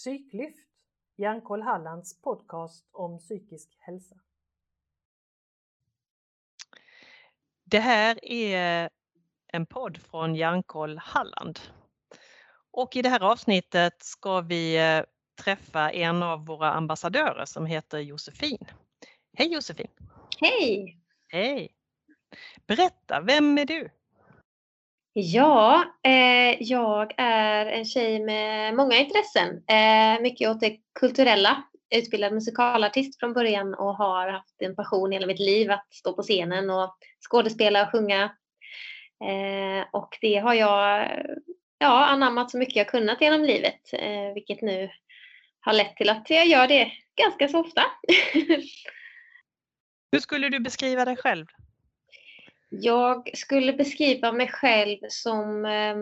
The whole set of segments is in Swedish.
Psyklyft, Hjärnkoll Hallands podcast om psykisk hälsa. Det här är en podd från Hjärnkoll Halland. Och i det här avsnittet ska vi eh, träffa en av våra ambassadörer som heter Josefin. Hej Josefin! Hej! Hej! Berätta, vem är du? Ja, eh, jag är en tjej med många intressen. Eh, mycket åt det kulturella. Utbildad musikalartist från början och har haft en passion hela mitt liv att stå på scenen och skådespela och sjunga. Eh, och det har jag ja, anammat så mycket jag kunnat genom livet, eh, vilket nu har lett till att jag gör det ganska så ofta. Hur skulle du beskriva dig själv? Jag skulle beskriva mig själv som eh,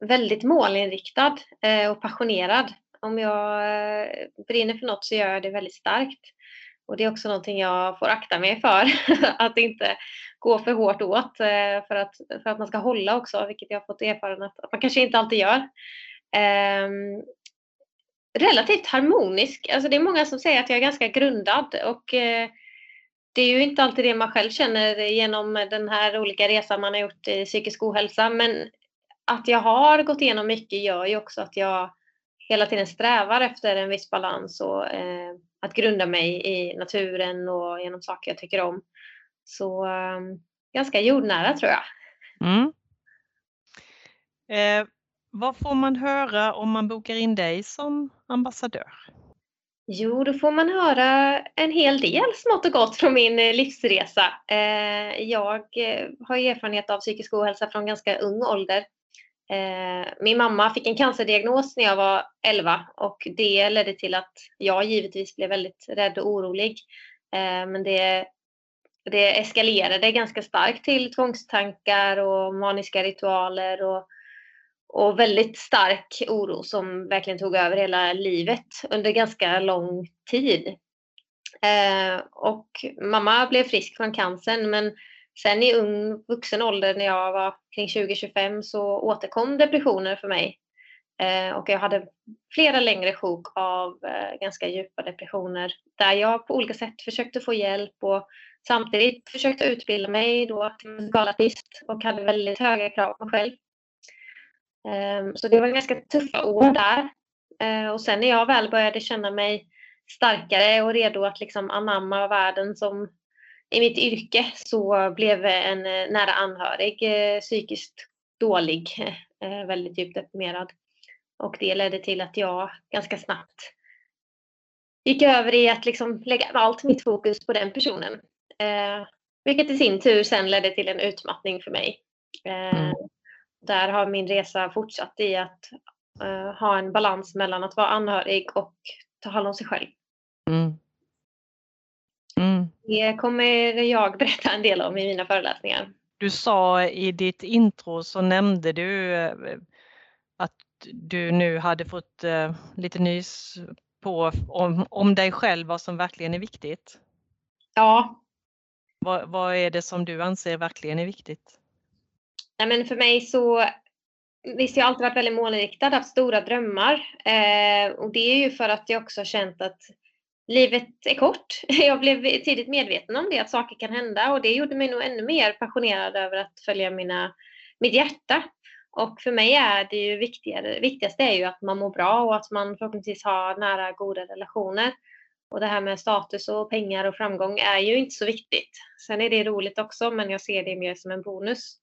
väldigt målinriktad eh, och passionerad. Om jag eh, brinner för något så gör jag det väldigt starkt. Och det är också någonting jag får akta mig för, att inte gå för hårt åt eh, för att, för att man ska hålla också, vilket jag har fått erfarenhet att man kanske inte alltid gör. Um, relativt harmonisk, alltså det är många som säger att jag är ganska grundad och eh, det är ju inte alltid det man själv känner genom den här olika resan man har gjort i psykisk ohälsa. Men att jag har gått igenom mycket gör ju också att jag hela tiden strävar efter en viss balans och eh, att grunda mig i naturen och genom saker jag tycker om. Så eh, ganska jordnära tror jag. Mm. Eh, vad får man höra om man bokar in dig som ambassadör? Jo, då får man höra en hel del smått och gott från min eh, livsresa. Eh, jag eh, har erfarenhet av psykisk ohälsa från ganska ung ålder. Min mamma fick en cancerdiagnos när jag var 11 och det ledde till att jag givetvis blev väldigt rädd och orolig. Men det, det eskalerade ganska starkt till tvångstankar och maniska ritualer och och väldigt stark oro som verkligen tog över hela livet under ganska lång tid. Eh, och mamma blev frisk från cancern men sen i ung vuxen ålder när jag var kring 20-25 så återkom depressioner för mig. Eh, och jag hade flera längre sjok av eh, ganska djupa depressioner där jag på olika sätt försökte få hjälp och samtidigt försökte utbilda mig då till musikalartist och hade väldigt höga krav på mig själv. Ehm, så det var ganska tuffa år där. Ehm, och sen när jag väl började känna mig starkare och redo att liksom anamma världen som i mitt yrke så blev en eh, nära anhörig eh, psykiskt dålig, eh, väldigt djupt deprimerad. Och det ledde till att jag ganska snabbt gick över i att liksom lägga allt mitt fokus på den personen. Eh, vilket i sin tur sen ledde till en utmattning för mig. Eh, mm där har min resa fortsatt i att uh, ha en balans mellan att vara anhörig och ta hand om sig själv. Mm. Mm. Det kommer jag berätta en del om i mina föreläsningar. Du sa i ditt intro så nämnde du eh, att du nu hade fått uh, lite nys på om, om dig själv, vad som verkligen är viktigt. Ja. Vad, vad är det som du anser verkligen är viktigt? Nej, men för mig så Visst, jag har alltid varit väldigt målinriktad, haft stora drömmar. Eh, och det är ju för att jag också har känt att livet är kort. Jag blev tidigt medveten om det, att saker kan hända och det gjorde mig nog ännu mer passionerad över att följa mina, mitt hjärta. Och för mig är det ju viktigare, viktigaste är ju att man mår bra och att man förhoppningsvis har nära, goda relationer. Och det här med status och pengar och framgång är ju inte så viktigt. Sen är det roligt också, men jag ser det mer som en bonus.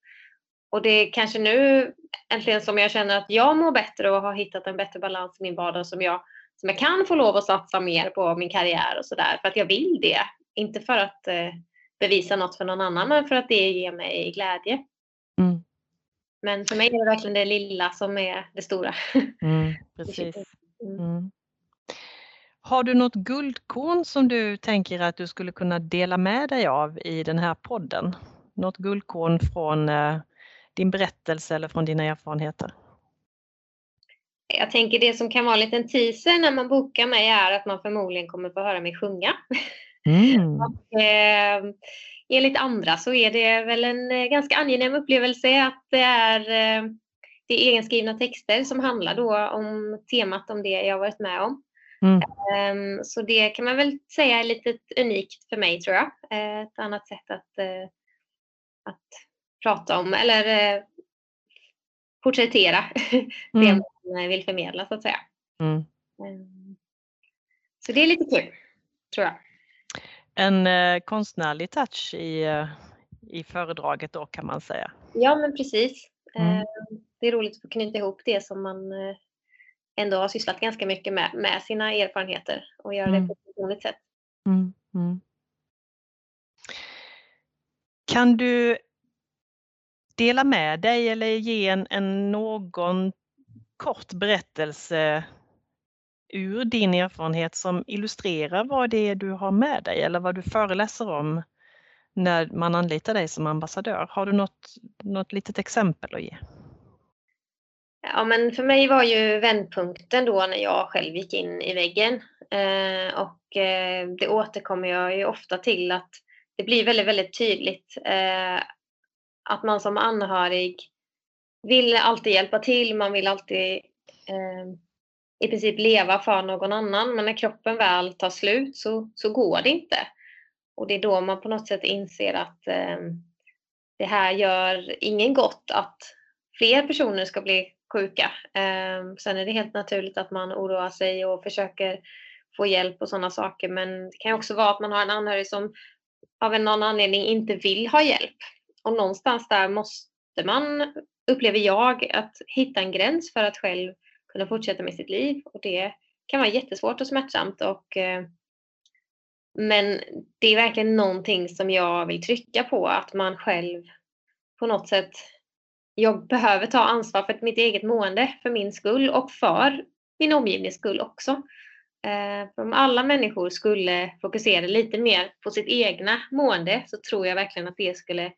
Och det är kanske nu äntligen som jag känner att jag mår bättre och har hittat en bättre balans i min vardag som jag, som jag kan få lov att satsa mer på min karriär och sådär. För att jag vill det. Inte för att eh, bevisa något för någon annan men för att det ger mig glädje. Mm. Men för mig är det verkligen det lilla som är det stora. Mm, precis. Mm. mm. Har du något guldkorn som du tänker att du skulle kunna dela med dig av i den här podden? Något guldkorn från eh, din berättelse eller från dina erfarenheter? Jag tänker det som kan vara en liten teaser när man bokar mig är att man förmodligen kommer få höra mig sjunga. Mm. och, eh, enligt andra så är det väl en eh, ganska angenäm upplevelse att det är eh, det är egenskrivna texter som handlar då om temat om det jag varit med om. Mm. Um, så det kan man väl säga är lite unikt för mig tror jag. Uh, ett annat sätt att, uh, att prata om eller uh, porträttera mm. det man vill förmedla så att säga. Mm. Um, så det är lite kul, tror jag. En eh, konstnärlig touch i, eh, i föredraget då kan man säga. Ja men precis. Mm. Eh, det är roligt att få knyta ihop det som man eh, ändå har sysslat ganska mycket med, med sina erfarenheter och göra mm. det på ett personligt sätt. Mm. mm. Kan du dela med dig eller ge en, en någon kort berättelse ur din erfarenhet som illustrerar vad det är du har med dig eller vad du föreläser om när man anlitar dig som ambassadör. Har du något, något litet exempel att ge? Ja, men för mig var ju vändpunkten då när jag själv gick in i väggen. Eh, och eh, det återkommer jag ju ofta till att det blir väldigt, väldigt tydligt eh, att man som anhörig vill alltid hjälpa till, man vill alltid eh, i princip leva för någon annan. Men när kroppen väl tar slut så, så går det inte. Och det är då man på något sätt inser att eh, det här gör ingen gott att fler personer ska bli sjuka. Eh, sen är det helt naturligt att man oroar sig och försöker få hjälp och sådana saker. Men det kan också vara att man har en anhörig som av någon anledning inte vill ha hjälp. Och någonstans där måste man, upplever jag, att hitta en gräns för att själv kunna fortsätta med sitt liv. Och det kan vara jättesvårt och smärtsamt. Och, eh, men det är verkligen någonting som jag vill trycka på, att man själv på något sätt jag behöver ta ansvar för mitt eget mående för min skull och för min omgivnings skull också. Eh, för om alla människor skulle fokusera lite mer på sitt egna mående så tror jag verkligen att det skulle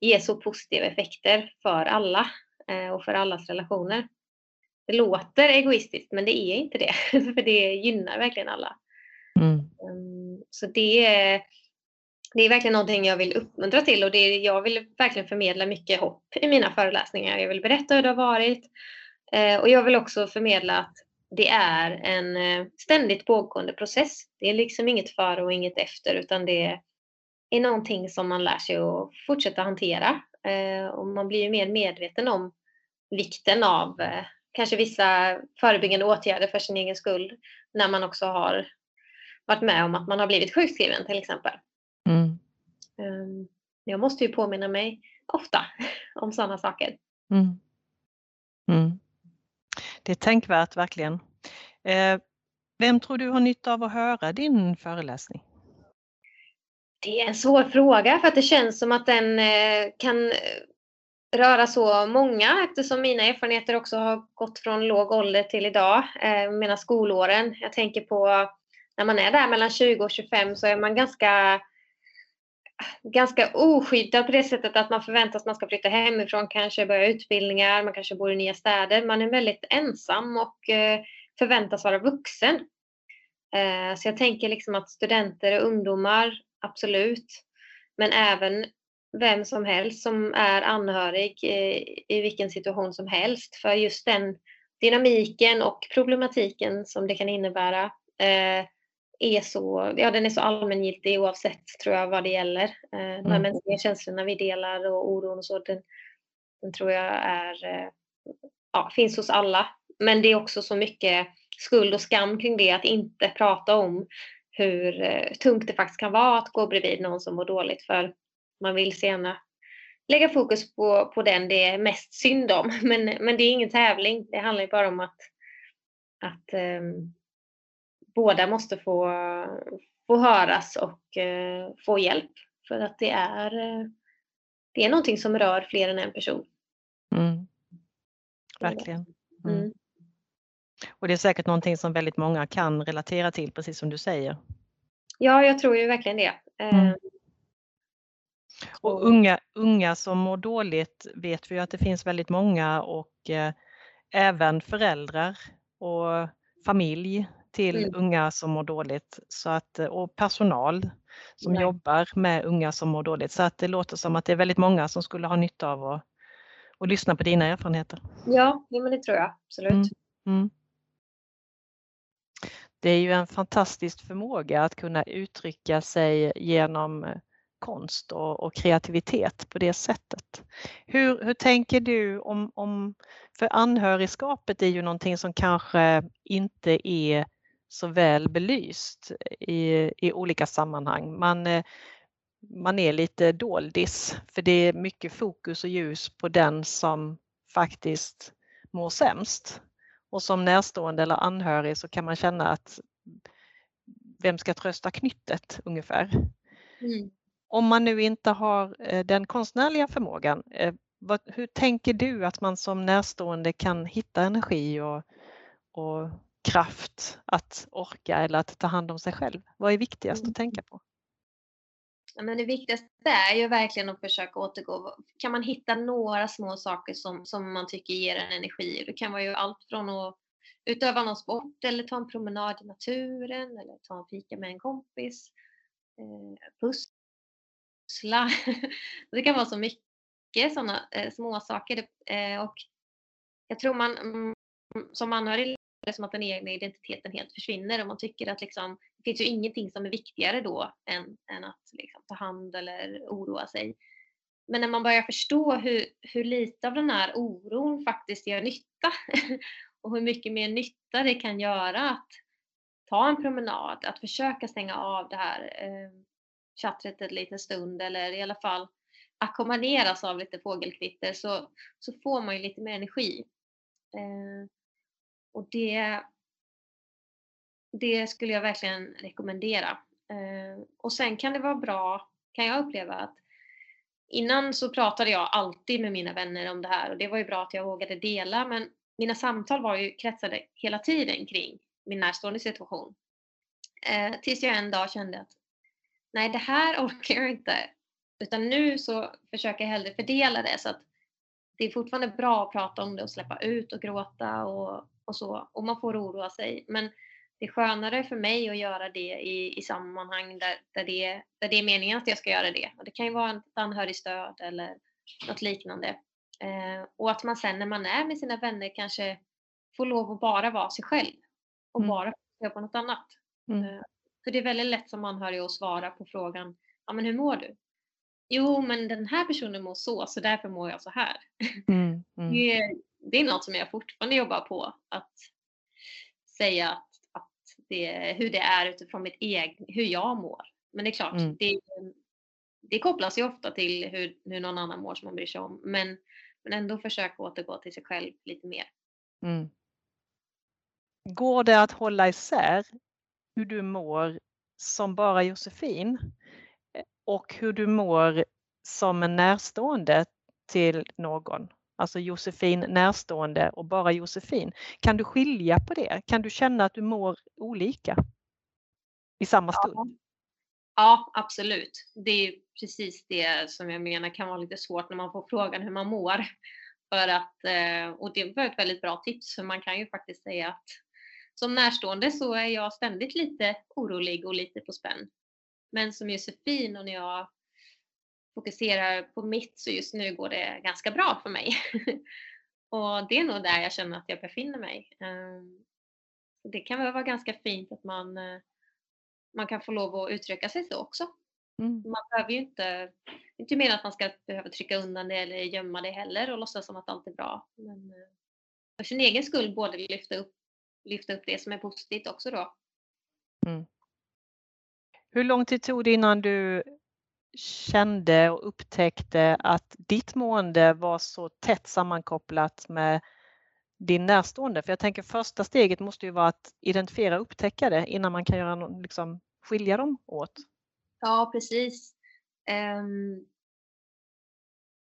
ge så positiva effekter för alla eh, och för allas relationer. Det låter egoistiskt men det är inte det, för det gynnar verkligen alla. Mm. Ehm, så det är, det är verkligen någonting jag vill uppmuntra till och det är, jag vill verkligen förmedla mycket hopp i mina föreläsningar. Jag vill berätta hur det har varit eh, och jag vill också förmedla att det är en eh, ständigt pågående process. Det är liksom inget före och inget efter utan det är någonting som man lär sig att fortsätta hantera eh, och man blir ju mer medveten om vikten av kanske vissa förebyggande åtgärder för sin egen skull när man också har varit med om att man har blivit sjukskriven till exempel. Mm. Ehm, jag måste ju påminna mig ofta om sådana saker. Mm. Mm. Det är tänkvärt verkligen. Eh, vem tror du har nytta av att höra din föreläsning? Det är en svår fråga för att det känns som att den eh, kan eh, röra så många eftersom mina erfarenheter också har gått från låg ålder till idag, eh, mina skolåren. Jag tänker på när man är där mellan 20 och 25 så är man ganska ganska oskyddad på det sättet att man förväntas att man ska flytta hemifrån, kanske börja utbildningar, man kanske bor i nya städer. Man är väldigt ensam och förväntas vara vuxen. Så jag tänker liksom att studenter och ungdomar, absolut. Men även vem som helst som är anhörig i vilken situation som helst. För just den dynamiken och problematiken som det kan innebära eh, är så, ja, den är så allmängiltig oavsett tror jag vad det gäller. Eh, de här mm. mänskliga känslorna vi delar och oron och så, den, den tror jag är, eh, ja, finns hos alla. Men det är också så mycket skuld och skam kring det att inte prata om hur tungt det faktiskt kan vara att gå bredvid någon som mår dåligt. För man vill så gärna lägga fokus på, på den det är mest synd om. Men, men det är ingen tävling. Det handlar ju bara om att, att um, båda måste få, få höras och uh, få hjälp. För att det är, uh, det är någonting som rör fler än en person. Mm. Verkligen. Mm. Mm. Och det är säkert någonting som väldigt många kan relatera till, precis som du säger. Ja, jag tror ju verkligen det. Mm. Ehm, och unga, unga som mår dåligt vet vi att det finns väldigt många och eh, även föräldrar och familj till mm. unga som mår dåligt så att, eh, och personal som Nej. jobbar med unga som mår dåligt. Så att det låter som att det är väldigt många som skulle ha nytta av att, och lyssna på dina erfarenheter. Ja, men det tror jag absolut. Mm. Det är ju en fantastisk förmåga att kunna uttrycka sig genom eh, konst och, och, kreativitet på det sättet. Hur, hur tänker du om, om, för anhörigskapet är ju någonting som kanske inte är så väl belyst i, i olika sammanhang. Man, eh, man är lite doldis för det är mycket fokus och ljus på den som faktiskt mår sämst. Och som närstående eller anhörig så kan man känna att vem ska trösta knyttet ungefär? Mm. Om man nu inte har eh, den konstnärliga förmågan, eh, hur tänker du att man som närstående kan hitta energi och, och kraft att orka eller att ta hand om sig själv? Vad är viktigast mm. att tänka på? Men det viktigaste är ju verkligen att försöka återgå. Kan man hitta några små saker som, som man tycker ger en energi? Det kan vara ju allt från att utöva någon sport eller ta en promenad i naturen eller ta en fika med en kompis. Eh, pussla. det kan vara så mycket sådana eh, små saker. Eh, och jag tror man mm, som anhörig det som att den egna identiteten helt försvinner och man tycker att liksom, det finns ju ingenting som är viktigare då än, än att liksom, ta hand eller oroa sig. Men när man börjar förstå hur, hur lite av den här oron faktiskt gör nytta och hur mycket mer nytta det kan göra att ta en promenad, att försöka stänga av det här eh, chattret en liten stund eller i alla fall ackompanjeras alltså, av lite fågelkvitter så, så får man ju lite mer energi. Eh, och det, det skulle jag verkligen rekommendera. Eh, och sen kan det vara bra, kan jag uppleva att innan så pratade jag alltid med mina vänner om det här och det var ju bra att jag vågade dela men mina samtal var ju kretsade hela tiden kring min närstående situation. Eh, tills jag en dag kände att nej det här orkar jag inte. Utan nu så försöker jag hellre fördela det så att det är fortfarande bra att prata om det och släppa ut och gråta och, och så. Och man får oroa sig. Men det är skönare för mig att göra det i, i sammanhang där, där, det, där det är meningen att jag ska göra det. Och det kan ju vara ett anhörigstöd eller något liknande. Eh, och att man sen när man är med sina vänner kanske får lov att bara vara sig själv och mm. bara fokusera på något annat. Mm. Eh, för det är väldigt lätt som anhörig att svara på frågan, ja men hur mår du? Jo, men den här personen mår så, så därför mår jag så här. Mm, mm. Det, det, är något som jag fortfarande jobbar på, att säga att, att det, hur det är utifrån mitt eget, hur jag mår. Men det är klart, mm. det, det kopplas ju ofta till hur, hur någon annan mår som man bryr sig om. Men, men ändå försöka återgå till sig själv lite mer. Mm. Går det att hålla isär hur du mår som bara Josefin och hur du mår som en närstående till någon. Alltså Josefin närstående och bara Josefin. Kan du skilja på det? Kan du känna att du mår olika i samma stund? Ja, ja absolut. Det är precis det som jag menar kan vara lite svårt när man får frågan hur man mår. För att, eh, och det var ett väldigt bra tips för man kan ju faktiskt säga att som närstående så är jag ständigt lite orolig och lite på spänn. Men som Josefin och när jag fokuserar på mitt så just nu går det ganska bra för mig. och det är nog där jag känner att jag befinner mig. Ehm, det kan väl vara ganska fint att man, eh, man kan få lov att uttrycka sig så också. Mm. Man behöver ju inte, inte menar att man ska behöva trycka undan det eller gömma det heller och låtsas som att allt är bra. Men eh, för sin egen skull både lyfta upp, lyfta upp det som är positivt också då. Mm. Hur lång tid tog det innan du kände och upptäckte att ditt mående var så tätt sammankopplat med din närstående? För jag tänker första steget måste ju vara att identifiera och upptäcka det innan man kan göra, liksom, skilja dem åt. Ja, precis. Um,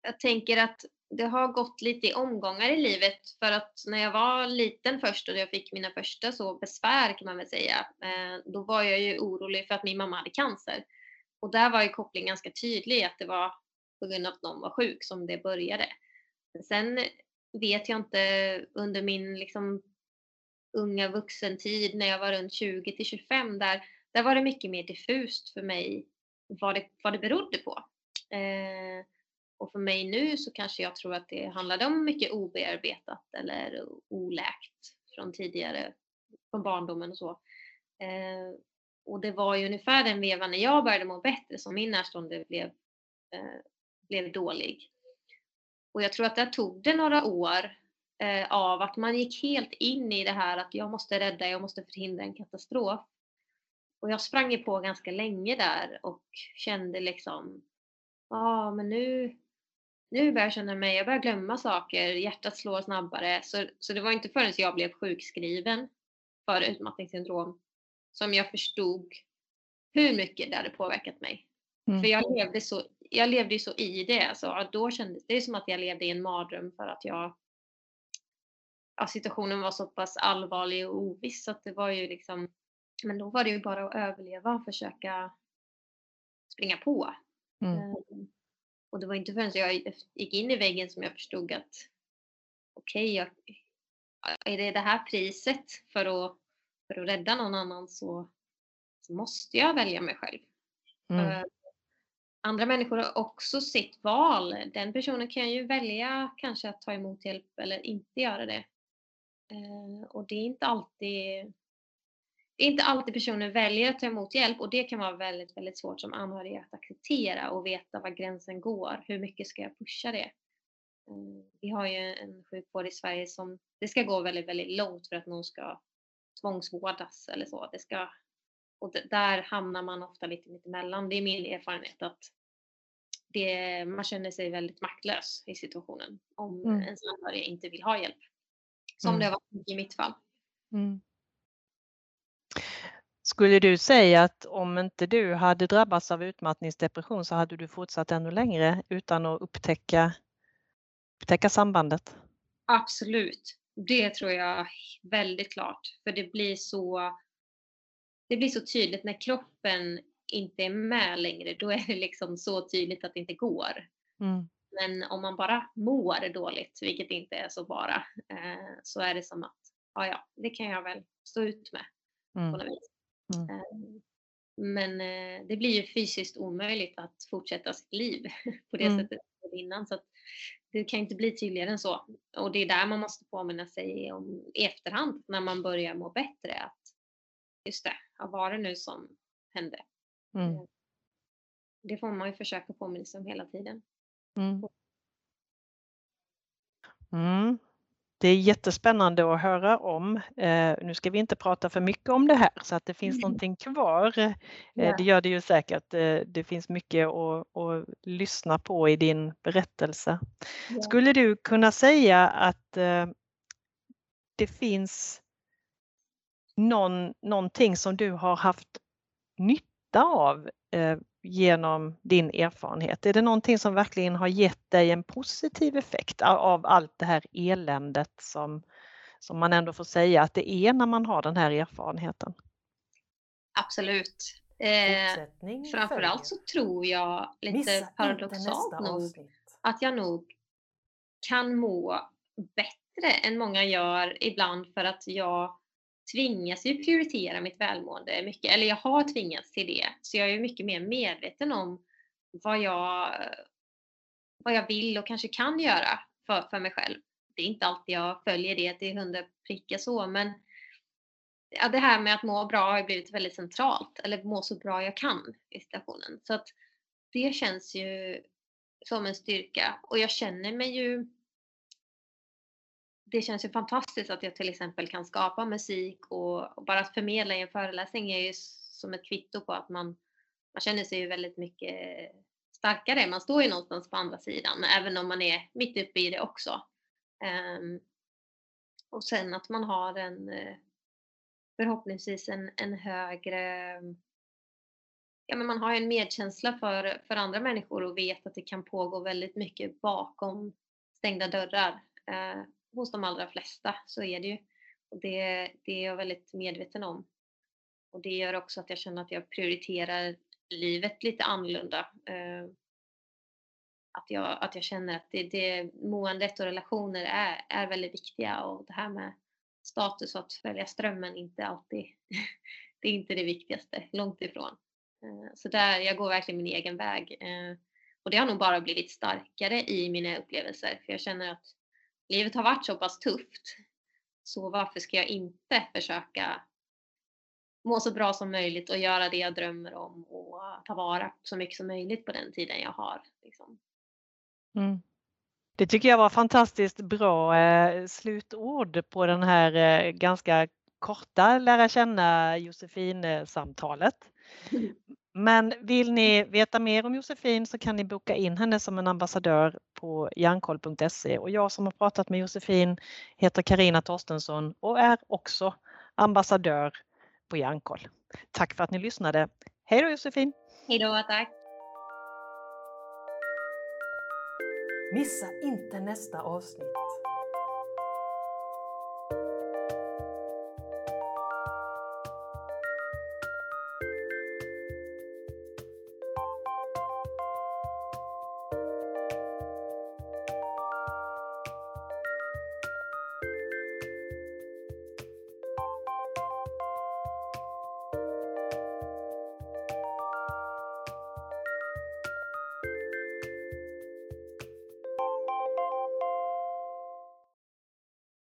jag tänker att det har gått lite i omgångar i livet för att när jag var liten först och jag fick mina första så besvär kan man väl säga, eh, då var jag ju orolig för att min mamma hade cancer. Och där var ju kopplingen ganska tydlig att det var på grund av att någon var sjuk som det började. Sen vet jag inte under min liksom unga vuxentid när jag var runt 20 till 25 där, där var det mycket mer diffust för mig vad det, vad det berodde på. Eh, Och för mig nu så kanske jag tror att det handlade om mycket obearbetat eller oläkt från tidigare, från barndomen och så. Eh, och det var ju ungefär den vevan när jag började må bättre som min närstående blev, eh, blev dålig. Och jag tror att där tog det några år eh, av att man gick helt in i det här att jag måste rädda, jag måste förhindra en katastrof. Och jag sprang ju på ganska länge där och kände liksom, ja ah, men nu, nu börjar jag känna mig, jag börjar glömma saker, hjärtat slår snabbare. Så, så det var inte förrän jag blev sjukskriven för utmattningssyndrom som jag förstod hur mycket det hade påverkat mig. Mm. För jag levde, så, jag levde så i det. Alltså, då kändes det som att jag levde i en mardröm för att jag ja, situationen var så pass allvarlig och oviss att det var ju liksom men då var det ju bara att överleva och försöka springa på. Mm. Um, och det var inte förrän jag gick in i väggen som jag förstod att okej, okay, är det det här priset för att, för att rädda någon annan så, så måste jag välja mig själv. Mm. andra människor har också sitt val. Den personen kan ju välja kanske att ta emot hjälp eller inte göra det. Uh, och det är inte alltid det är inte alltid personer väljer att ta emot hjälp och det kan vara väldigt, väldigt svårt som anhörig att acceptera och veta var gränsen går. Hur mycket ska jag pusha det? Mm, vi har ju en sjukvård i Sverige som det ska gå väldigt, väldigt långt för att någon ska tvångsvårdas eller så. Det ska, och där hamnar man ofta lite mittemellan. Det är min erfarenhet att det, man känner sig väldigt maktlös i situationen om mm. ens anhöriga inte vill ha hjälp. Som mm. det har varit i mitt fall. Mm. Skulle du säga att om inte du hade drabbats av utmattningsdepression så hade du fortsatt ännu längre utan att upptäcka, upptäcka sambandet? Absolut, det tror jag väldigt klart. För det blir så, det blir så tydligt när kroppen inte är med längre. Då är det liksom så tydligt att det inte går. Mm. Men om man bara mår dåligt, vilket inte är så bara, eh, så är det som att ja, ja, det kan jag väl stå ut med. Mm. På något vis. Mm. Ehm, men eh, det blir ju fysiskt omöjligt att fortsätta sitt liv på det mm. sättet innan. Så det kan inte bli tydligare än så. Och det är där man måste påminna sig om i efterhand när man börjar må bättre. Att just det, vad var det nu som hände? Mm. Ehm, det får man ju försöka påminna sig om hela tiden. Mm. Mm. Det är jättespännande att höra om. Eh, nu ska vi inte prata för mycket om det här så att det finns mm. någonting kvar. Ja. Det gör det ju säkert. Eh, det finns mycket att, att lyssna på i din berättelse. Ja. Skulle du kunna säga att eh, det finns någon, någonting som du har haft nytta av genom din erfarenhet? Är det någonting som verkligen har gett dig en positiv effekt av allt det här eländet som, som man ändå får säga att det är när man har den här erfarenheten? Absolut. Eh, framförallt så tror jag lite Missa paradoxalt nog att jag nog kan må bättre än många gör ibland för att jag tvingas ju prioritera mitt välmående mycket, eller jag har tvingats till det. Så jag är mycket mer medveten om vad jag, vad jag vill och kanske kan göra för, för mig själv. Det är inte alltid jag följer det till hundra prickar så, men ja, det här med att må bra har blivit väldigt centralt, eller må så bra jag kan i situationen. Så att det känns ju som en styrka och jag känner mig ju det känns ju fantastiskt att jag till exempel kan skapa musik och, och bara att förmedla i en föreläsning är ju som ett kvitto på att man, man känner sig ju väldigt mycket starkare. Man står ju någonstans på andra sidan, även om man är mitt uppe i det också. Um, och sen att man har en eh, förhoppningsvis en, en högre ja, men man har en medkänsla för, för andra människor och vet att det kan pågå väldigt mycket bakom stängda dörrar. Eh, hos de allra flesta så är det ju. Och det, det är jag väldigt medveten om. Och det gör också att jag känner att jag prioriterar livet lite annorlunda. Eh, att, jag, att jag känner att det, det, måendet och relationer är, är väldigt viktiga och det här med status och att följa strömmen inte alltid, det är inte det viktigaste, långt ifrån. Eh, så där, jag går verkligen min egen väg. Eh, och det har nog bara blivit starkare i mina upplevelser för jag känner att livet har varit så pass tufft. Så varför ska jag inte försöka må så bra som möjligt och göra det jag drömmer om och ta vara så mycket som möjligt på den tiden jag har. Liksom. Mm. Det tycker jag var fantastiskt bra eh, slutord på den här eh, ganska korta lära känna Josefin-samtalet. Men vill ni veta mer om Josefin så kan ni boka in henne som en ambassadör på hjärnkoll.se och jag som har pratat med Josefin heter Karina Torstensson och är också ambassadör på Hjärnkoll. Tack för att ni lyssnade. Hej då Josefin! Hej då, tack! Missa inte nästa avsnitt.